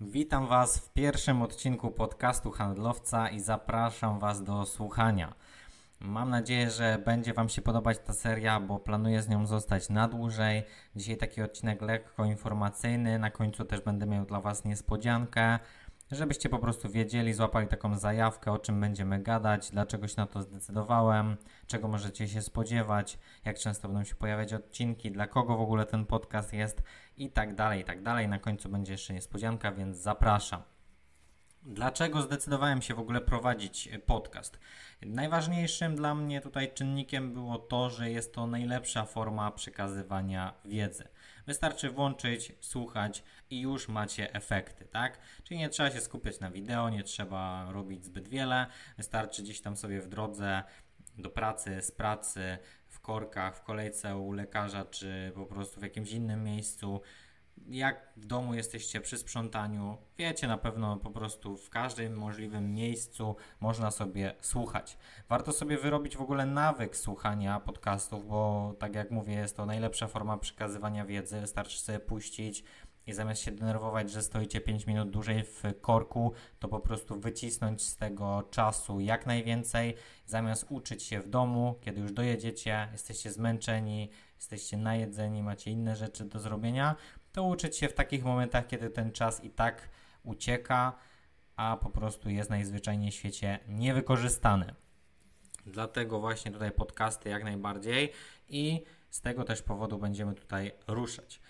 Witam Was w pierwszym odcinku podcastu Handlowca i zapraszam Was do słuchania. Mam nadzieję, że będzie Wam się podobać ta seria, bo planuję z nią zostać na dłużej. Dzisiaj taki odcinek lekko informacyjny, na końcu też będę miał dla Was niespodziankę żebyście po prostu wiedzieli, złapali taką zajawkę, o czym będziemy gadać, dlaczego się na to zdecydowałem, czego możecie się spodziewać, jak często będą się pojawiać odcinki, dla kogo w ogóle ten podcast jest i tak dalej, i tak dalej. Na końcu będzie jeszcze niespodzianka, więc zapraszam. Dlaczego zdecydowałem się w ogóle prowadzić podcast? Najważniejszym dla mnie tutaj czynnikiem było to, że jest to najlepsza forma przekazywania wiedzy. Wystarczy włączyć, słuchać i już macie efekty, tak? Czyli nie trzeba się skupiać na wideo, nie trzeba robić zbyt wiele, wystarczy gdzieś tam sobie w drodze do pracy, z pracy, w korkach, w kolejce u lekarza, czy po prostu w jakimś innym miejscu jak w domu jesteście przy sprzątaniu, wiecie na pewno po prostu w każdym możliwym miejscu można sobie słuchać. Warto sobie wyrobić w ogóle nawyk słuchania podcastów, bo tak jak mówię, jest to najlepsza forma przekazywania wiedzy. Wystarczy sobie puścić i zamiast się denerwować, że stoicie 5 minut dłużej w korku, to po prostu wycisnąć z tego czasu jak najwięcej. Zamiast uczyć się w domu, kiedy już dojedziecie, jesteście zmęczeni, jesteście najedzeni, macie inne rzeczy do zrobienia, to uczyć się w takich momentach, kiedy ten czas i tak ucieka, a po prostu jest najzwyczajniej w świecie niewykorzystany. Dlatego właśnie tutaj podcasty jak najbardziej i z tego też powodu będziemy tutaj ruszać.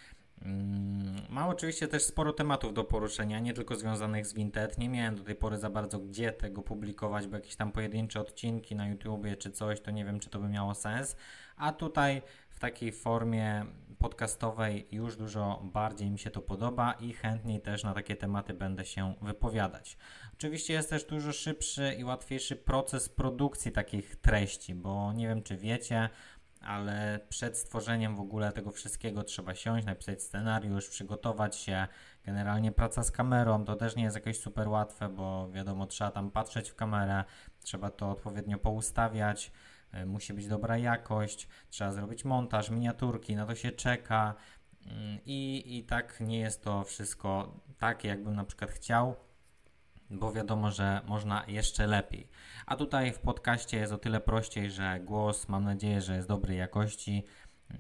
Mm, mam oczywiście też sporo tematów do poruszenia, nie tylko związanych z Vinted. Nie miałem do tej pory za bardzo gdzie tego publikować, bo jakieś tam pojedyncze odcinki na YouTubie czy coś, to nie wiem, czy to by miało sens. A tutaj w takiej formie podcastowej już dużo bardziej mi się to podoba i chętniej też na takie tematy będę się wypowiadać. Oczywiście jest też dużo szybszy i łatwiejszy proces produkcji takich treści, bo nie wiem czy wiecie, ale przed stworzeniem w ogóle tego wszystkiego trzeba siąść, napisać scenariusz, przygotować się. Generalnie praca z kamerą to też nie jest jakoś super łatwe, bo wiadomo, trzeba tam patrzeć w kamerę, trzeba to odpowiednio poustawiać, musi być dobra jakość, trzeba zrobić montaż, miniaturki, na to się czeka. Mm, I, I tak nie jest to wszystko takie, jakbym na przykład chciał bo wiadomo, że można jeszcze lepiej. A tutaj w podcaście jest o tyle prościej, że głos mam nadzieję, że jest dobrej jakości.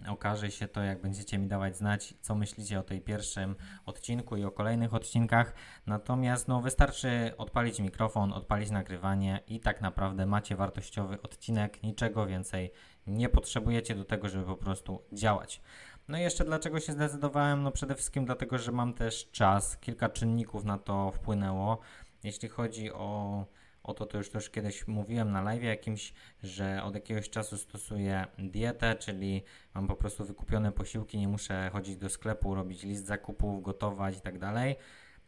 Okaże się to, jak będziecie mi dawać znać, co myślicie o tej pierwszym odcinku i o kolejnych odcinkach. Natomiast no, wystarczy odpalić mikrofon, odpalić nagrywanie i tak naprawdę macie wartościowy odcinek. Niczego więcej nie potrzebujecie do tego, żeby po prostu działać. No i jeszcze dlaczego się zdecydowałem? No przede wszystkim dlatego, że mam też czas. Kilka czynników na to wpłynęło. Jeśli chodzi o, o to, już też kiedyś mówiłem na live jakimś, że od jakiegoś czasu stosuję dietę, czyli mam po prostu wykupione posiłki, nie muszę chodzić do sklepu, robić list zakupów, gotować i tak.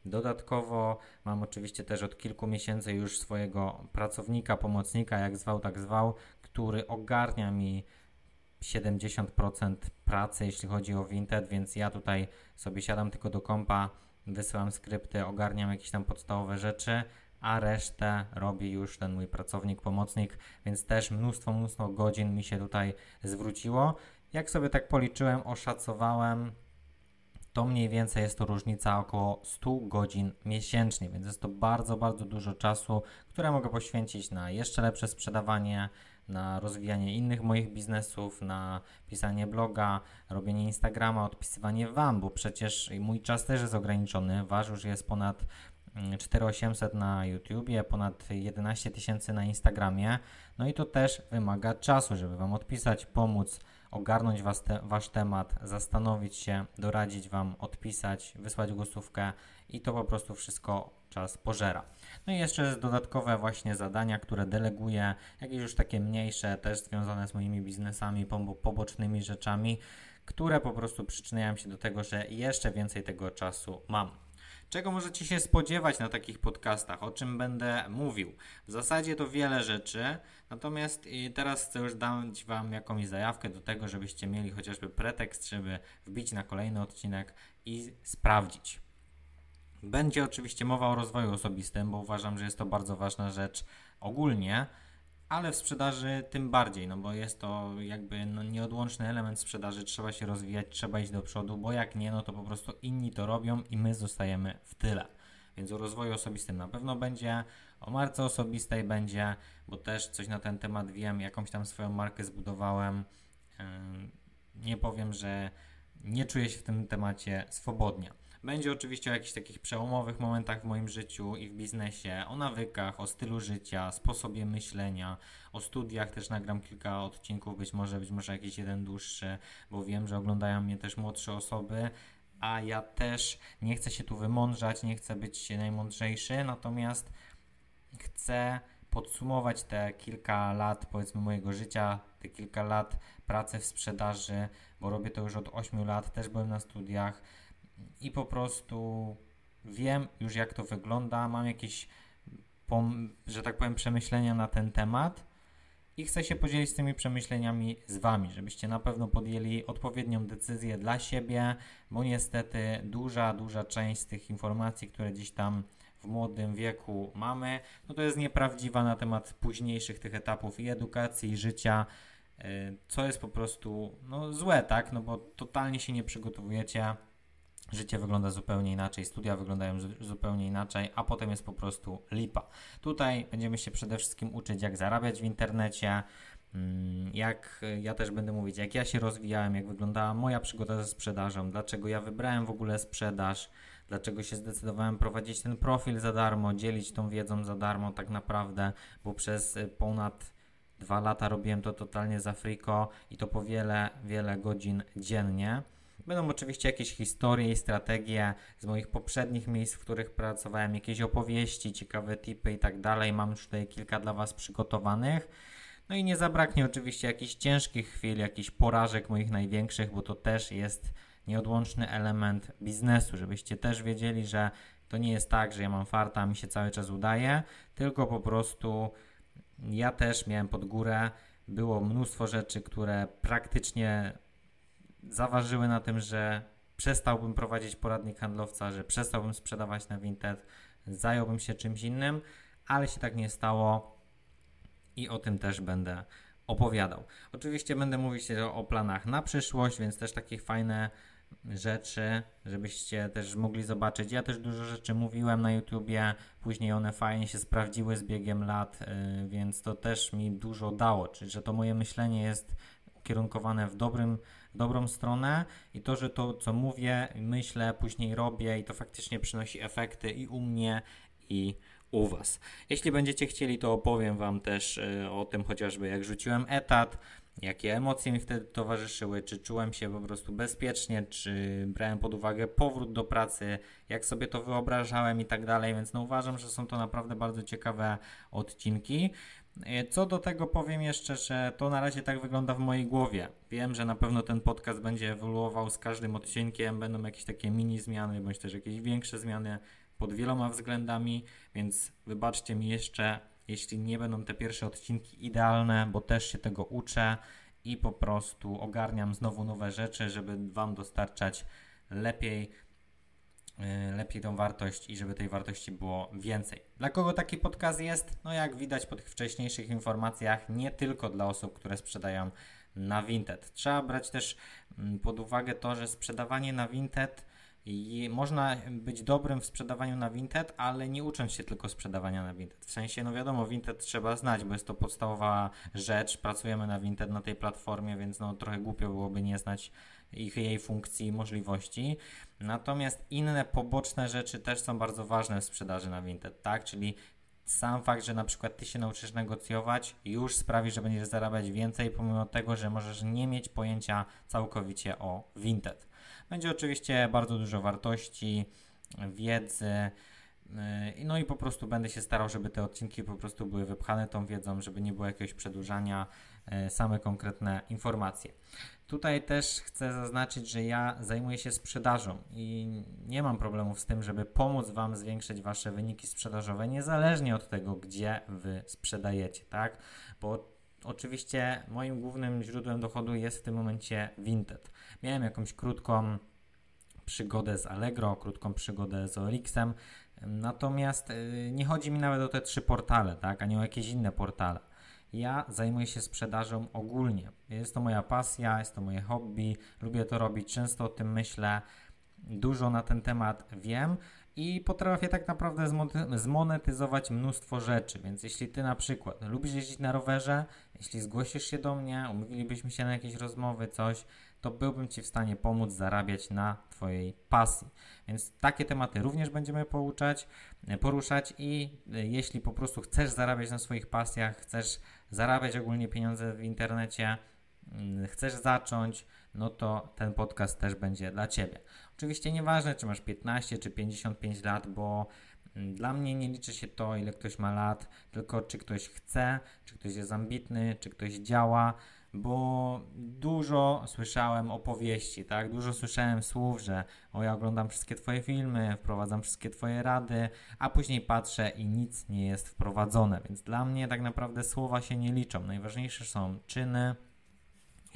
Dodatkowo mam oczywiście też od kilku miesięcy już swojego pracownika, pomocnika, jak zwał, tak zwał, który ogarnia mi 70% pracy, jeśli chodzi o Vinted, więc ja tutaj sobie siadam tylko do kompa, wysyłam skrypty, ogarniam jakieś tam podstawowe rzeczy, a resztę robi już ten mój pracownik, pomocnik, więc też mnóstwo, mnóstwo godzin mi się tutaj zwróciło. Jak sobie tak policzyłem, oszacowałem, to mniej więcej jest to różnica około 100 godzin miesięcznie, więc jest to bardzo, bardzo dużo czasu, które mogę poświęcić na jeszcze lepsze sprzedawanie, na rozwijanie innych moich biznesów, na pisanie bloga, robienie Instagrama, odpisywanie Wam, bo przecież mój czas też jest ograniczony. Wasz już jest ponad 4800 mm, na YouTubie, ponad 11 tysięcy na Instagramie. No i to też wymaga czasu, żeby Wam odpisać, pomóc, ogarnąć was te, Wasz temat, zastanowić się, doradzić Wam, odpisać, wysłać głosówkę i to po prostu wszystko czas pożera. No i jeszcze dodatkowe właśnie zadania, które deleguję, jakieś już takie mniejsze, też związane z moimi biznesami, pobocznymi rzeczami, które po prostu przyczyniają się do tego, że jeszcze więcej tego czasu mam. Czego możecie się spodziewać na takich podcastach? O czym będę mówił? W zasadzie to wiele rzeczy, natomiast teraz chcę już dać Wam jakąś zajawkę do tego, żebyście mieli chociażby pretekst, żeby wbić na kolejny odcinek i sprawdzić. Będzie oczywiście mowa o rozwoju osobistym, bo uważam, że jest to bardzo ważna rzecz ogólnie, ale w sprzedaży tym bardziej, no bo jest to jakby no nieodłączny element sprzedaży, trzeba się rozwijać, trzeba iść do przodu, bo jak nie, no to po prostu inni to robią i my zostajemy w tyle. Więc o rozwoju osobistym na pewno będzie, o marce osobistej będzie, bo też coś na ten temat wiem, jakąś tam swoją markę zbudowałem. Nie powiem, że nie czuję się w tym temacie swobodnie. Będzie oczywiście o jakichś takich przełomowych momentach w moim życiu i w biznesie, o nawykach, o stylu życia, sposobie myślenia, o studiach też nagram kilka odcinków, być może, być może jakiś jeden dłuższy, bo wiem, że oglądają mnie też młodsze osoby, a ja też nie chcę się tu wymądrzać, nie chcę być najmądrzejszy, natomiast chcę podsumować te kilka lat, powiedzmy, mojego życia, te kilka lat pracy w sprzedaży, bo robię to już od 8 lat, też byłem na studiach i po prostu wiem już jak to wygląda, mam jakieś, że tak powiem, przemyślenia na ten temat i chcę się podzielić tymi przemyśleniami z Wami, żebyście na pewno podjęli odpowiednią decyzję dla siebie, bo niestety duża, duża część z tych informacji, które gdzieś tam w młodym wieku mamy, no to jest nieprawdziwa na temat późniejszych tych etapów i edukacji, i życia, y, co jest po prostu no, złe, tak? No bo totalnie się nie przygotowujecie Życie wygląda zupełnie inaczej, studia wyglądają zupełnie inaczej, a potem jest po prostu lipa. Tutaj będziemy się przede wszystkim uczyć, jak zarabiać w internecie, mm, jak ja też będę mówić, jak ja się rozwijałem, jak wyglądała moja przygoda ze sprzedażą, dlaczego ja wybrałem w ogóle sprzedaż, dlaczego się zdecydowałem prowadzić ten profil za darmo, dzielić tą wiedzą za darmo tak naprawdę, bo przez y, ponad dwa lata robiłem to totalnie za friko i to po wiele, wiele godzin dziennie. Będą oczywiście jakieś historie i strategie z moich poprzednich miejsc, w których pracowałem, jakieś opowieści, ciekawe tipy i tak dalej. Mam już tutaj kilka dla Was przygotowanych. No i nie zabraknie oczywiście jakichś ciężkich chwil, jakichś porażek moich największych, bo to też jest nieodłączny element biznesu, żebyście też wiedzieli, że to nie jest tak, że ja mam farta, mi się cały czas udaje, tylko po prostu ja też miałem pod górę, było mnóstwo rzeczy, które praktycznie zaważyły na tym, że przestałbym prowadzić poradnik handlowca, że przestałbym sprzedawać na Vinted, zająłbym się czymś innym, ale się tak nie stało i o tym też będę opowiadał. Oczywiście będę mówić o, o planach na przyszłość, więc też takie fajne rzeczy, żebyście też mogli zobaczyć. Ja też dużo rzeczy mówiłem na YouTubie, później one fajnie się sprawdziły z biegiem lat, yy, więc to też mi dużo dało, czyli że to moje myślenie jest ukierunkowane w dobrym dobrą stronę i to, że to, co mówię, myślę, później robię i to faktycznie przynosi efekty i u mnie, i u Was. Jeśli będziecie chcieli, to opowiem Wam też y, o tym chociażby, jak rzuciłem etat, jakie emocje mi wtedy towarzyszyły, czy czułem się po prostu bezpiecznie, czy brałem pod uwagę powrót do pracy, jak sobie to wyobrażałem i tak dalej, więc no uważam, że są to naprawdę bardzo ciekawe odcinki. E, co do tego powiem jeszcze, że to na razie tak wygląda w mojej głowie. Wiem, że na pewno ten podcast będzie ewoluował z każdym odcinkiem, będą jakieś takie mini zmiany, bądź też jakieś większe zmiany pod wieloma względami, więc wybaczcie mi jeszcze, jeśli nie będą te pierwsze odcinki idealne, bo też się tego uczę i po prostu ogarniam znowu nowe rzeczy, żeby Wam dostarczać lepiej lepiej tą wartość i żeby tej wartości było więcej. Dla kogo taki podcast jest? No jak widać po tych wcześniejszych informacjach, nie tylko dla osób, które sprzedają na Vinted. Trzeba brać też mm, pod uwagę to, że sprzedawanie na Vinted i można być dobrym w sprzedawaniu na Vinted, ale nie ucząc się tylko sprzedawania na Vinted. W sensie, no wiadomo, Vinted trzeba znać, bo jest to podstawowa rzecz. Pracujemy na Vinted na tej platformie, więc no trochę głupio byłoby nie znać ich, jej funkcji i możliwości. Natomiast inne poboczne rzeczy też są bardzo ważne w sprzedaży na Vinted, tak? Czyli sam fakt, że na przykład ty się nauczysz negocjować, już sprawi, że będziesz zarabiać więcej, pomimo tego, że możesz nie mieć pojęcia całkowicie o Vinted. Będzie oczywiście bardzo dużo wartości, wiedzy. Y, no i po prostu będę się starał, żeby te odcinki po prostu były wypchane tą wiedzą, żeby nie było jakiegoś przedłużania, same konkretne informacje. Tutaj też chcę zaznaczyć, że ja zajmuję się sprzedażą i nie mam problemów z tym, żeby pomóc Wam zwiększyć Wasze wyniki sprzedażowe, niezależnie od tego, gdzie Wy sprzedajecie, tak? Bo oczywiście moim głównym źródłem dochodu jest w tym momencie Vinted. Miałem jakąś krótką przygodę z Allegro, krótką przygodę z OLX-em, natomiast y, nie chodzi mi nawet o te trzy portale, tak? A nie o jakieś inne portale. Ja zajmuję się sprzedażą ogólnie. Jest to moja pasja, jest to moje hobby, lubię to robić, często o tym myślę. Dużo na ten temat wiem i potrafię tak naprawdę zmonetyzować mnóstwo rzeczy. Więc jeśli ty na przykład lubisz jeździć na rowerze, jeśli zgłosisz się do mnie, umówilibyśmy się na jakieś rozmowy, coś, to byłbym Ci w stanie pomóc zarabiać na Twojej pasji. Więc takie tematy również będziemy pouczać, poruszać i e, jeśli po prostu chcesz zarabiać na swoich pasjach, chcesz zarabiać ogólnie pieniądze w internecie, mm, chcesz zacząć, no to ten podcast też będzie dla Ciebie. Oczywiście nieważne, czy masz 15 czy 55 lat, bo mm, dla mnie nie liczy się to, ile ktoś ma lat, tylko czy ktoś chce, czy ktoś jest ambitny, czy ktoś działa bo dużo słyszałem opowieści, tak? Dużo słyszałem słów, że o ja oglądam wszystkie twoje filmy, wprowadzam wszystkie twoje rady, a później patrzę i nic nie jest wprowadzone. Więc dla mnie tak naprawdę słowa się nie liczą. Najważniejsze są czyny.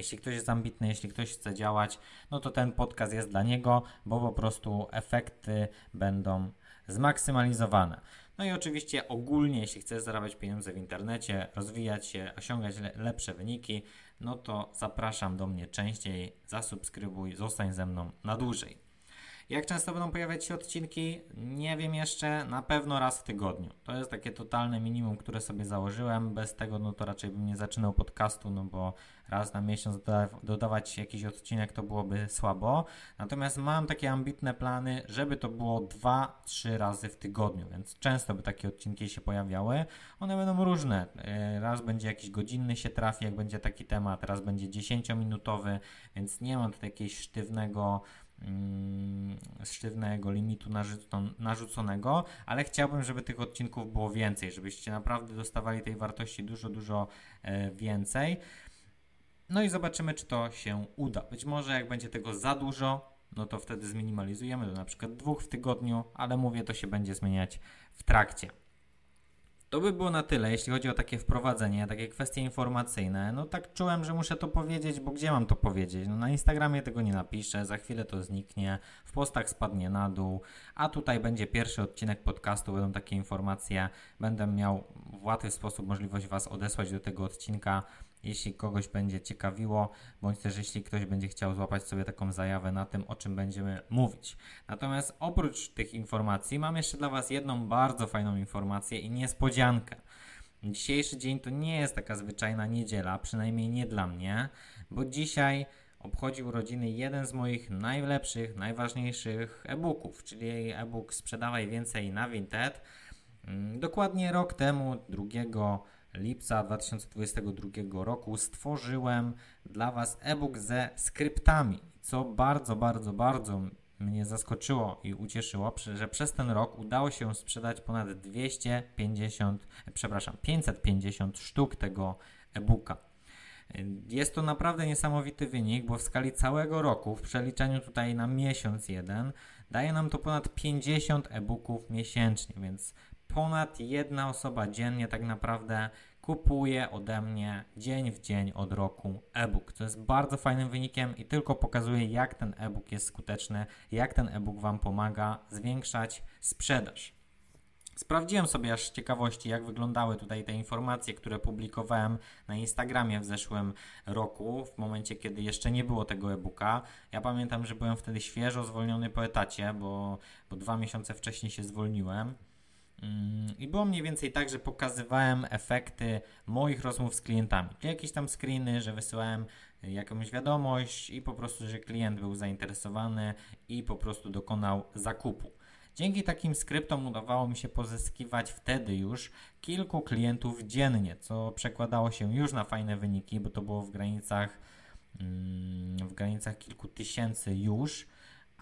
Jeśli ktoś jest ambitny, jeśli ktoś chce działać, no to ten podcast jest dla niego, bo po prostu efekty będą zmaksymalizowane. No i oczywiście ogólnie, jeśli chcesz zarabiać pieniądze w internecie, rozwijać się, osiągać le lepsze wyniki, no to zapraszam do mnie częściej, zasubskrybuj, zostań ze mną na dłużej. Jak często będą pojawiać się odcinki? Nie wiem jeszcze, na pewno raz w tygodniu. To jest takie totalne minimum, które sobie założyłem. Bez tego no to raczej bym nie zaczynał podcastu, no bo raz na miesiąc doda dodawać jakiś odcinek to byłoby słabo. Natomiast mam takie ambitne plany, żeby to było 2-3 razy w tygodniu, więc często by takie odcinki się pojawiały. One będą różne. E, raz będzie jakiś godzinny się trafi, jak będzie taki temat, raz będzie 10-minutowy, więc nie mam tutaj jakiegoś sztywnego sztywnego limitu narzuconego, ale chciałbym, żeby tych odcinków było więcej, żebyście naprawdę dostawali tej wartości dużo, dużo e, więcej. No i zobaczymy, czy to się uda. Być może jak będzie tego za dużo, no to wtedy zminimalizujemy do na przykład dwóch w tygodniu, ale mówię, to się będzie zmieniać w trakcie. To by było na tyle, jeśli chodzi o takie wprowadzenie, takie kwestie informacyjne. No tak czułem, że muszę to powiedzieć, bo gdzie mam to powiedzieć? No na Instagramie tego nie napiszę, za chwilę to zniknie, w postach spadnie na dół, a tutaj będzie pierwszy odcinek podcastu, będą takie informacje, będę miał w łatwy sposób możliwość Was odesłać do tego odcinka jeśli kogoś będzie ciekawiło, bądź też jeśli ktoś będzie chciał złapać sobie taką zajawę na tym, o czym będziemy mówić. Natomiast oprócz tych informacji mam jeszcze dla Was jedną bardzo fajną informację i niespodziankę. Dzisiejszy dzień to nie jest taka zwyczajna niedziela, przynajmniej nie dla mnie, bo dzisiaj obchodził urodziny jeden z moich najlepszych, najważniejszych e-booków, czyli e-book Sprzedawaj więcej na Vinted. Mm, dokładnie rok temu, 2 lipca 2022 roku stworzyłem dla Was e-book ze skryptami, co bardzo, bardzo, bardzo mnie zaskoczyło i ucieszyło, że przez ten rok udało się sprzedać ponad 250, przepraszam, 550 sztuk tego e-booka. Jest to naprawdę niesamowity wynik, bo w skali całego roku, w przeliczeniu tutaj na miesiąc jeden, daje nam to ponad 50 e-booków miesięcznie, więc ponad jedna osoba dziennie tak naprawdę kupuje ode mnie dzień w dzień od roku e-book. To jest bardzo fajnym wynikiem i tylko pokazuje, jak ten e-book jest skuteczny, jak ten e-book Wam pomaga zwiększać sprzedaż. Sprawdziłem sobie aż z ciekawości, jak wyglądały tutaj te informacje, które publikowałem na Instagramie w zeszłym roku, w momencie, kiedy jeszcze nie było tego e-booka. Ja pamiętam, że byłem wtedy świeżo zwolniony po etacie, bo, bo dwa miesiące wcześniej się zwolniłem. Mm, I było mniej więcej tak, że pokazywałem efekty moich rozmów z klientami. Czyli jakieś tam screeny, że wysyłałem jakąś wiadomość i po prostu, że klient był zainteresowany i po prostu dokonał zakupu. Dzięki takim skryptom udawało mi się pozyskiwać wtedy już kilku klientów dziennie, co przekładało się już na fajne wyniki, bo to było w granicach, mm, w granicach kilku tysięcy już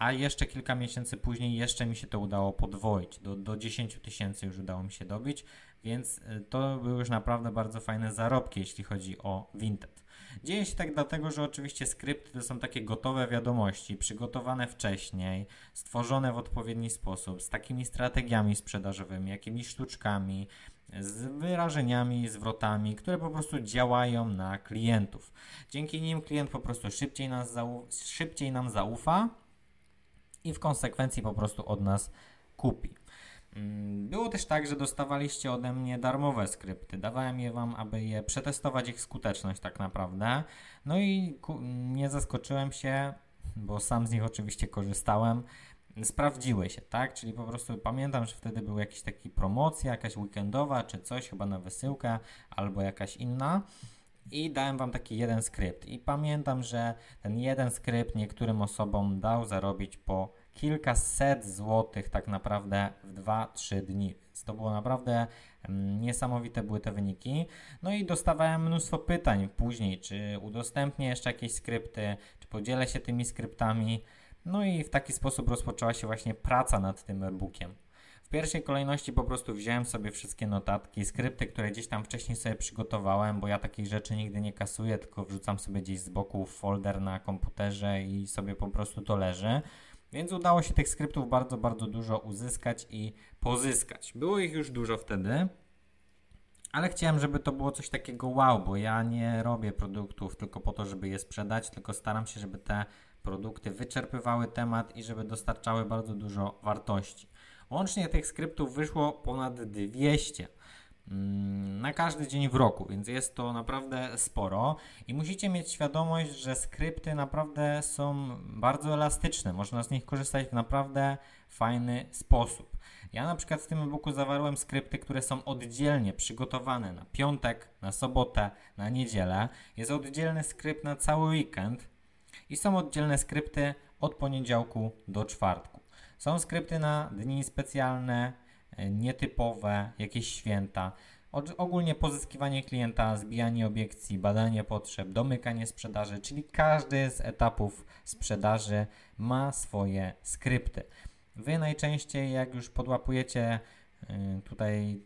a jeszcze kilka miesięcy później jeszcze mi się to udało podwoić. Do, do 10 tysięcy już udało mi się dobić, więc y, to były już naprawdę bardzo fajne zarobki, jeśli chodzi o Vinted. Dzieje się tak dlatego, że oczywiście skrypty to są takie gotowe wiadomości, przygotowane wcześniej, stworzone w odpowiedni sposób, z takimi strategiami sprzedażowymi, jakimiś sztuczkami, z wyrażeniami, zwrotami, które po prostu działają na klientów. Dzięki nim klient po prostu szybciej, nas szybciej nam zaufa i w konsekwencji po prostu od nas kupi. Mm, było też tak, że dostawaliście ode mnie darmowe skrypty. Dawałem je Wam, aby je przetestować ich skuteczność tak naprawdę. No i nie zaskoczyłem się. bo sam z nich oczywiście korzystałem, sprawdziły się, tak? Czyli po prostu pamiętam, że wtedy była jakaś taka promocja, jakaś weekendowa czy coś, chyba na wysyłkę albo jakaś inna. I dałem wam taki jeden skrypt. I pamiętam, że ten jeden skrypt niektórym osobom dał zarobić po kilkaset złotych tak naprawdę w 2-3 dni. Więc to było naprawdę mm, niesamowite były te wyniki. No i dostawałem mnóstwo pytań później, czy udostępnię jeszcze jakieś skrypty, czy podzielę się tymi skryptami. No i w taki sposób rozpoczęła się właśnie praca nad tym e-bookiem. W pierwszej kolejności po prostu wziąłem sobie wszystkie notatki, skrypty, które gdzieś tam wcześniej sobie przygotowałem, bo ja takich rzeczy nigdy nie kasuję, tylko wrzucam sobie gdzieś z boku folder na komputerze i sobie po prostu to leży. Więc udało się tych skryptów bardzo, bardzo dużo uzyskać i pozyskać. Było ich już dużo wtedy, ale chciałem, żeby to było coś takiego wow, bo ja nie robię produktów tylko po to, żeby je sprzedać, tylko staram się, żeby te produkty wyczerpywały temat i żeby dostarczały bardzo dużo wartości. Łącznie tych skryptów wyszło ponad 200 mm, na każdy dzień w roku, więc jest to naprawdę sporo i musicie mieć świadomość, że skrypty naprawdę są bardzo elastyczne. Można z nich korzystać w naprawdę fajny sposób. Ja na przykład w tym e-booku zawarłem skrypty, które są oddzielnie przygotowane na piątek, na sobotę, na niedzielę. Jest oddzielny skrypt na cały weekend i są oddzielne skrypty od poniedziałku do czwartku. Są skrypty na dni specjalne, e, nietypowe, jakieś święta. Ogólnie pozyskiwanie klienta, zbijanie obiekcji, badanie potrzeb, domykanie sprzedaży, czyli każdy z etapów sprzedaży ma swoje skrypty. Wy najczęściej, jak już podłapujecie e, tutaj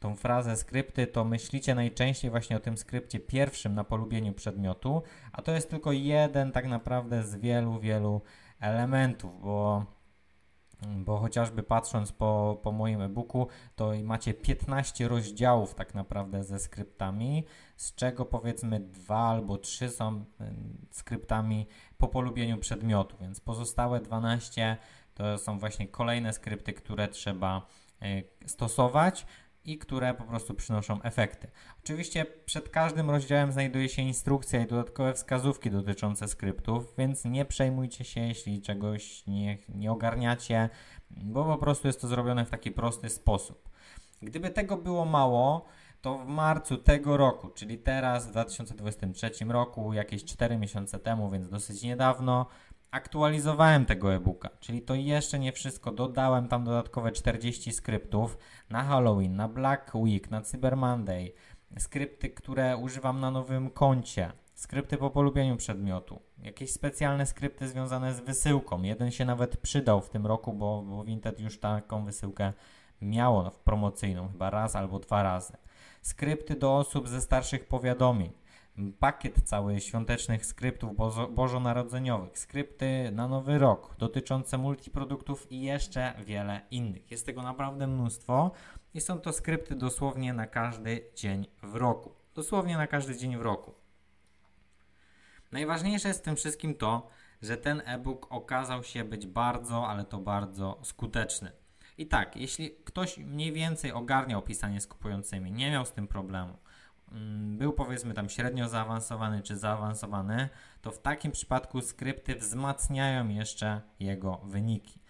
tą frazę skrypty, to myślicie najczęściej właśnie o tym skrypcie pierwszym na polubieniu przedmiotu, a to jest tylko jeden tak naprawdę z wielu, wielu elementów, bo bo chociażby patrząc po, po moim e-booku, to macie 15 rozdziałów tak naprawdę ze skryptami, z czego powiedzmy dwa albo trzy są skryptami po polubieniu przedmiotu, więc pozostałe 12 to są właśnie kolejne skrypty, które trzeba e, stosować i które po prostu przynoszą efekty. Oczywiście przed każdym rozdziałem znajduje się instrukcja i dodatkowe wskazówki dotyczące skryptów, więc nie przejmujcie się, jeśli czegoś nie, nie ogarniacie, bo po prostu jest to zrobione w taki prosty sposób. Gdyby tego było mało, to w marcu tego roku, czyli teraz w 2023 roku, jakieś 4 miesiące temu, więc dosyć niedawno, aktualizowałem tego e-booka, czyli to jeszcze nie wszystko. Dodałem tam dodatkowe 40 skryptów na Halloween, na Black Week, na Cyber Monday, skrypty, które używam na nowym koncie, skrypty po polubieniu przedmiotu, jakieś specjalne skrypty związane z wysyłką. Jeden się nawet przydał w tym roku, bo, bo Vinted już taką wysyłkę miało promocyjną, chyba raz albo dwa razy. Skrypty do osób ze starszych powiadomień pakiet cały świątecznych skryptów bozo bożonarodzeniowych, skrypty na nowy rok dotyczące multiproduktów i jeszcze wiele innych. Jest tego naprawdę mnóstwo i są to skrypty dosłownie na każdy dzień w roku. Dosłownie na każdy dzień w roku. Najważniejsze jest w tym wszystkim to, że ten e-book okazał się być bardzo, ale to bardzo skuteczny. I tak, jeśli ktoś mniej więcej ogarniał pisanie z kupującymi, nie miał z tym problemu, był powiedzmy tam średnio zaawansowany czy zaawansowany, to w takim przypadku skrypty wzmacniają jeszcze jego wyniki.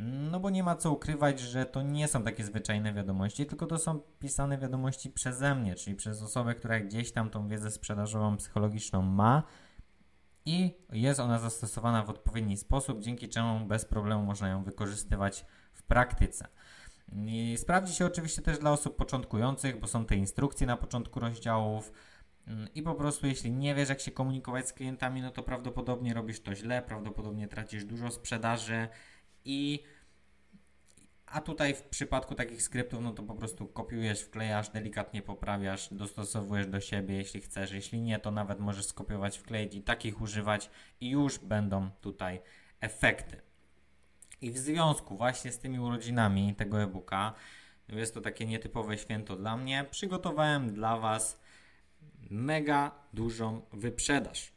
Mm, no bo nie ma co ukrywać, że to nie są takie zwyczajne wiadomości, tylko to są pisane wiadomości przeze mnie, czyli przez osobę, która gdzieś tam tą wiedzę sprzedażową, psychologiczną ma i jest ona zastosowana w odpowiedni sposób, dzięki czemu bez problemu można ją wykorzystywać w praktyce. I sprawdzi się oczywiście też dla osób początkujących, bo są te instrukcje na początku rozdziałów. Mm, I po prostu, jeśli nie wiesz, jak się komunikować z klientami, no to prawdopodobnie robisz to źle, prawdopodobnie tracisz dużo sprzedaży i. A tutaj w przypadku takich skryptów, no to po prostu kopiujesz, wklejasz, delikatnie poprawiasz, dostosowujesz do siebie, jeśli chcesz. Jeśli nie, to nawet możesz skopiować, wkleić i takich używać, i już będą tutaj efekty. I w związku właśnie z tymi urodzinami tego e-booka, jest to takie nietypowe święto dla mnie, przygotowałem dla Was mega dużą wyprzedaż.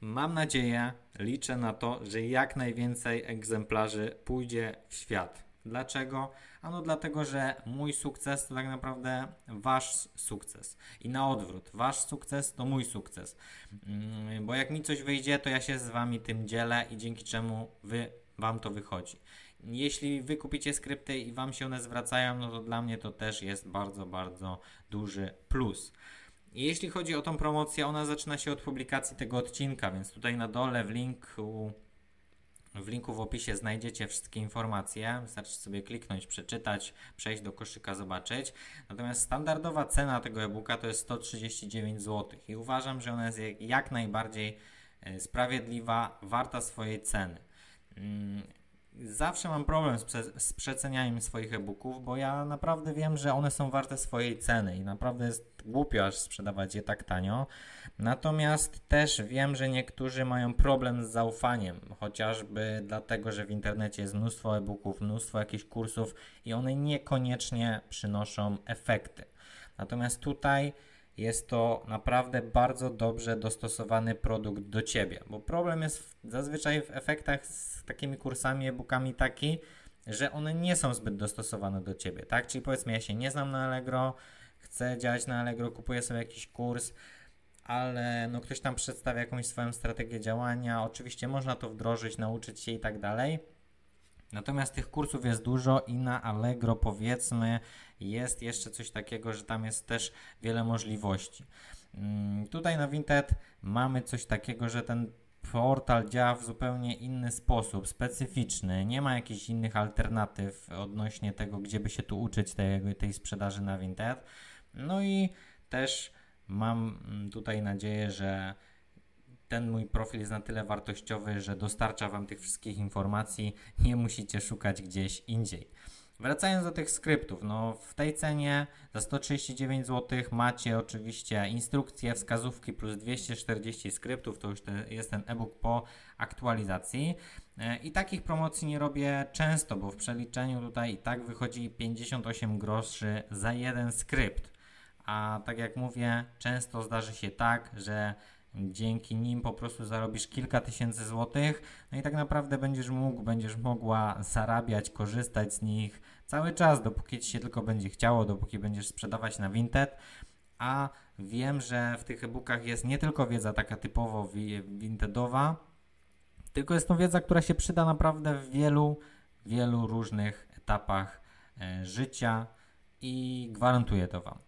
Mam nadzieję, liczę na to, że jak najwięcej egzemplarzy pójdzie w świat. Dlaczego? Ano dlatego, że mój sukces to tak naprawdę wasz sukces. I na odwrót, wasz sukces to mój sukces. Mm, bo jak mi coś wyjdzie, to ja się z wami tym dzielę i dzięki czemu wy, wam to wychodzi. Jeśli wy kupicie skrypty i wam się one zwracają, no to dla mnie to też jest bardzo, bardzo duży plus. Jeśli chodzi o tą promocję, ona zaczyna się od publikacji tego odcinka, więc tutaj na dole w linku w linku w opisie znajdziecie wszystkie informacje. Wystarczy sobie kliknąć, przeczytać, przejść do koszyka, zobaczyć. Natomiast standardowa cena tego e-booka to jest 139 zł i uważam, że ona jest jak najbardziej e, sprawiedliwa, warta swojej ceny. Zawsze mam problem z, prze z przecenianiem swoich e-booków, bo ja naprawdę wiem, że one są warte swojej ceny i naprawdę jest głupio aż sprzedawać je tak tanio. Natomiast też wiem, że niektórzy mają problem z zaufaniem, chociażby dlatego, że w internecie jest mnóstwo e-booków, mnóstwo jakichś kursów i one niekoniecznie przynoszą efekty. Natomiast tutaj jest to naprawdę bardzo dobrze dostosowany produkt do Ciebie, bo problem jest zazwyczaj w efektach z takimi kursami, e-bookami taki, że one nie są zbyt dostosowane do Ciebie, tak? Czyli powiedzmy, ja się nie znam na Allegro, chcę działać na Allegro, kupuję sobie jakiś kurs, ale no ktoś tam przedstawia jakąś swoją strategię działania, oczywiście można to wdrożyć, nauczyć się i tak dalej, Natomiast tych kursów jest dużo i na Allegro powiedzmy jest jeszcze coś takiego, że tam jest też wiele możliwości. Mm, tutaj na Vinted mamy coś takiego, że ten portal działa w zupełnie inny sposób, specyficzny. Nie ma jakichś innych alternatyw odnośnie tego, gdzie by się tu uczyć tej, tej sprzedaży na Vinted. No i też mam mm, tutaj nadzieję, że ten mój profil jest na tyle wartościowy, że dostarcza Wam tych wszystkich informacji, nie musicie szukać gdzieś indziej. Wracając do tych skryptów, no w tej cenie za 139 zł macie oczywiście instrukcje, wskazówki plus 240 skryptów, to już te, jest ten e-book po aktualizacji. E, I takich promocji nie robię często, bo w przeliczeniu tutaj i tak wychodzi 58 groszy za jeden skrypt. A tak jak mówię, często zdarzy się tak, że Dzięki nim po prostu zarobisz kilka tysięcy złotych, no i tak naprawdę będziesz mógł, będziesz mogła zarabiać, korzystać z nich cały czas, dopóki ci się tylko będzie chciało, dopóki będziesz sprzedawać na Vinted. A wiem, że w tych e-bookach jest nie tylko wiedza taka typowo vintedowa, tylko jest to wiedza, która się przyda naprawdę w wielu, wielu różnych etapach e, życia i gwarantuję to Wam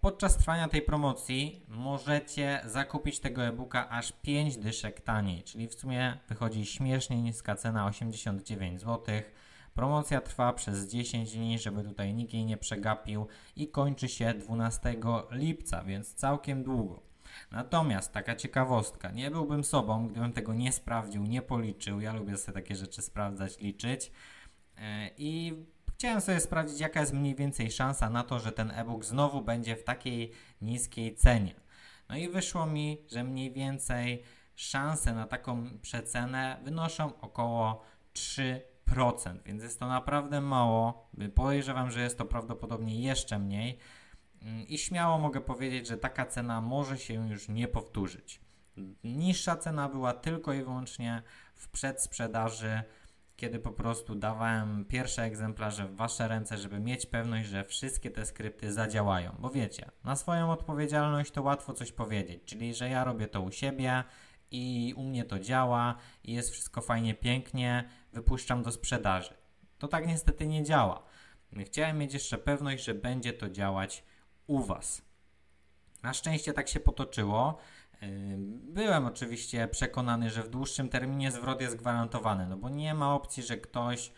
podczas trwania tej promocji możecie zakupić tego e-booka aż 5 dyszek taniej, czyli w sumie wychodzi śmiesznie niska cena 89 zł. Promocja trwa przez 10 dni, żeby tutaj nikt jej nie przegapił i kończy się 12 lipca, więc całkiem długo. Natomiast taka ciekawostka, nie byłbym sobą, gdybym tego nie sprawdził, nie policzył. Ja lubię sobie takie rzeczy sprawdzać, liczyć. E, I Chciałem sobie sprawdzić, jaka jest mniej więcej szansa na to, że ten e-book znowu będzie w takiej niskiej cenie. No i wyszło mi, że mniej więcej szanse na taką przecenę wynoszą około 3%, więc jest to naprawdę mało. Podejrzewam, że jest to prawdopodobnie jeszcze mniej. Mm, I śmiało mogę powiedzieć, że taka cena może się już nie powtórzyć. Niższa cena była tylko i wyłącznie w przedsprzedaży kiedy po prostu dawałem pierwsze egzemplarze w Wasze ręce, żeby mieć pewność, że wszystkie te skrypty zadziałają. Bo wiecie, na swoją odpowiedzialność to łatwo coś powiedzieć, czyli że ja robię to u siebie i u mnie to działa i jest wszystko fajnie, pięknie, wypuszczam do sprzedaży. To tak niestety nie działa. Chciałem mieć jeszcze pewność, że będzie to działać u Was. Na szczęście tak się potoczyło. Byłem oczywiście przekonany, że w dłuższym terminie zwrot jest gwarantowany, no bo nie ma opcji, że ktoś,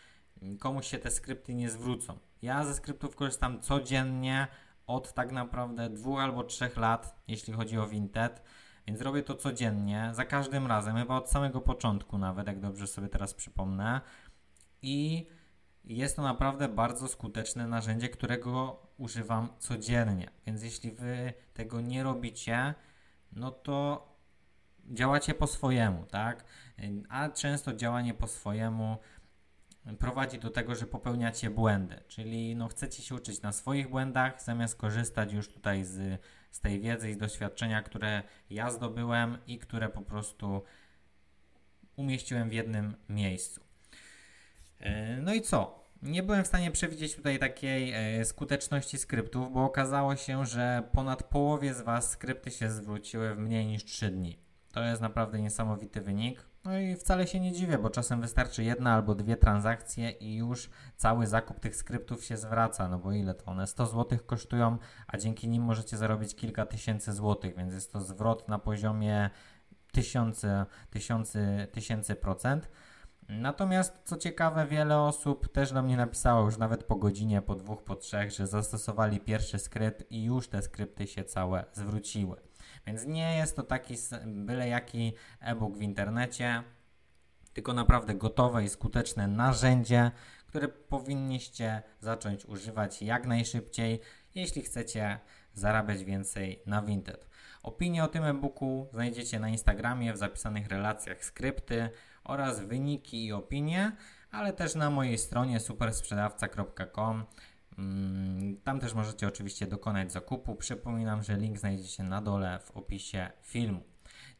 komuś się te skrypty nie zwrócą. Ja ze skryptów korzystam codziennie od tak naprawdę dwóch albo trzech lat, jeśli chodzi o Vinted, więc robię to codziennie, za każdym razem, chyba od samego początku nawet, jak dobrze sobie teraz przypomnę. I jest to naprawdę bardzo skuteczne narzędzie, którego używam codziennie. Więc jeśli wy tego nie robicie, no to działacie po swojemu, tak? A często działanie po swojemu prowadzi do tego, że popełniacie błędy, czyli no chcecie się uczyć na swoich błędach, zamiast korzystać już tutaj z, z tej wiedzy i doświadczenia, które ja zdobyłem i które po prostu umieściłem w jednym miejscu. E, no i co? Nie byłem w stanie przewidzieć tutaj takiej e, skuteczności skryptów, bo okazało się, że ponad połowie z Was skrypty się zwróciły w mniej niż 3 dni. To jest naprawdę niesamowity wynik. No i wcale się nie dziwię, bo czasem wystarczy jedna albo dwie transakcje i już cały zakup tych skryptów się zwraca. No bo ile to one? 100 zł kosztują, a dzięki nim możecie zarobić kilka tysięcy złotych, więc jest to zwrot na poziomie tysiące, tysiące, tysięcy procent. Natomiast co ciekawe, wiele osób też do mnie napisało już nawet po godzinie, po dwóch, po trzech, że zastosowali pierwszy skrypt i już te skrypty się całe zwróciły. Więc nie jest to taki byle jaki e-book w internecie, tylko naprawdę gotowe i skuteczne narzędzie, które powinniście zacząć używać jak najszybciej, jeśli chcecie zarabiać więcej na Vinted. Opinie o tym e-booku znajdziecie na Instagramie w zapisanych relacjach skrypty oraz wyniki i opinie, ale też na mojej stronie supersprzedawca.com. Mm, tam też możecie oczywiście dokonać zakupu. Przypominam, że link znajdziecie na dole w opisie filmu.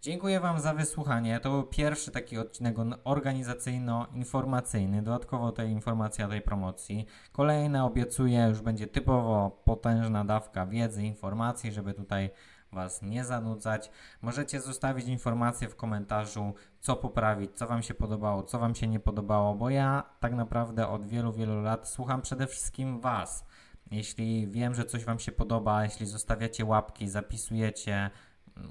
Dziękuję Wam za wysłuchanie. To był pierwszy taki odcinek organizacyjno-informacyjny. Dodatkowo tej informacji o tej promocji. Kolejne obiecuję, już będzie typowo potężna dawka wiedzy, informacji, żeby tutaj Was nie zanudzać. Możecie zostawić informacje w komentarzu, co poprawić, co Wam się podobało, co Wam się nie podobało, bo ja tak naprawdę od wielu, wielu lat słucham przede wszystkim Was. Jeśli wiem, że coś Wam się podoba, jeśli zostawiacie łapki, zapisujecie,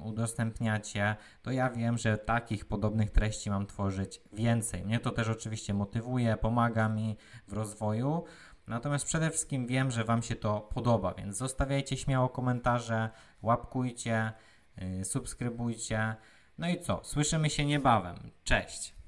udostępniacie, to ja wiem, że takich podobnych treści mam tworzyć więcej. Mnie to też oczywiście motywuje, pomaga mi w rozwoju. Natomiast przede wszystkim wiem, że Wam się to podoba, więc zostawiajcie śmiało komentarze, łapkujcie, yy, subskrybujcie. No i co? Słyszymy się niebawem. Cześć!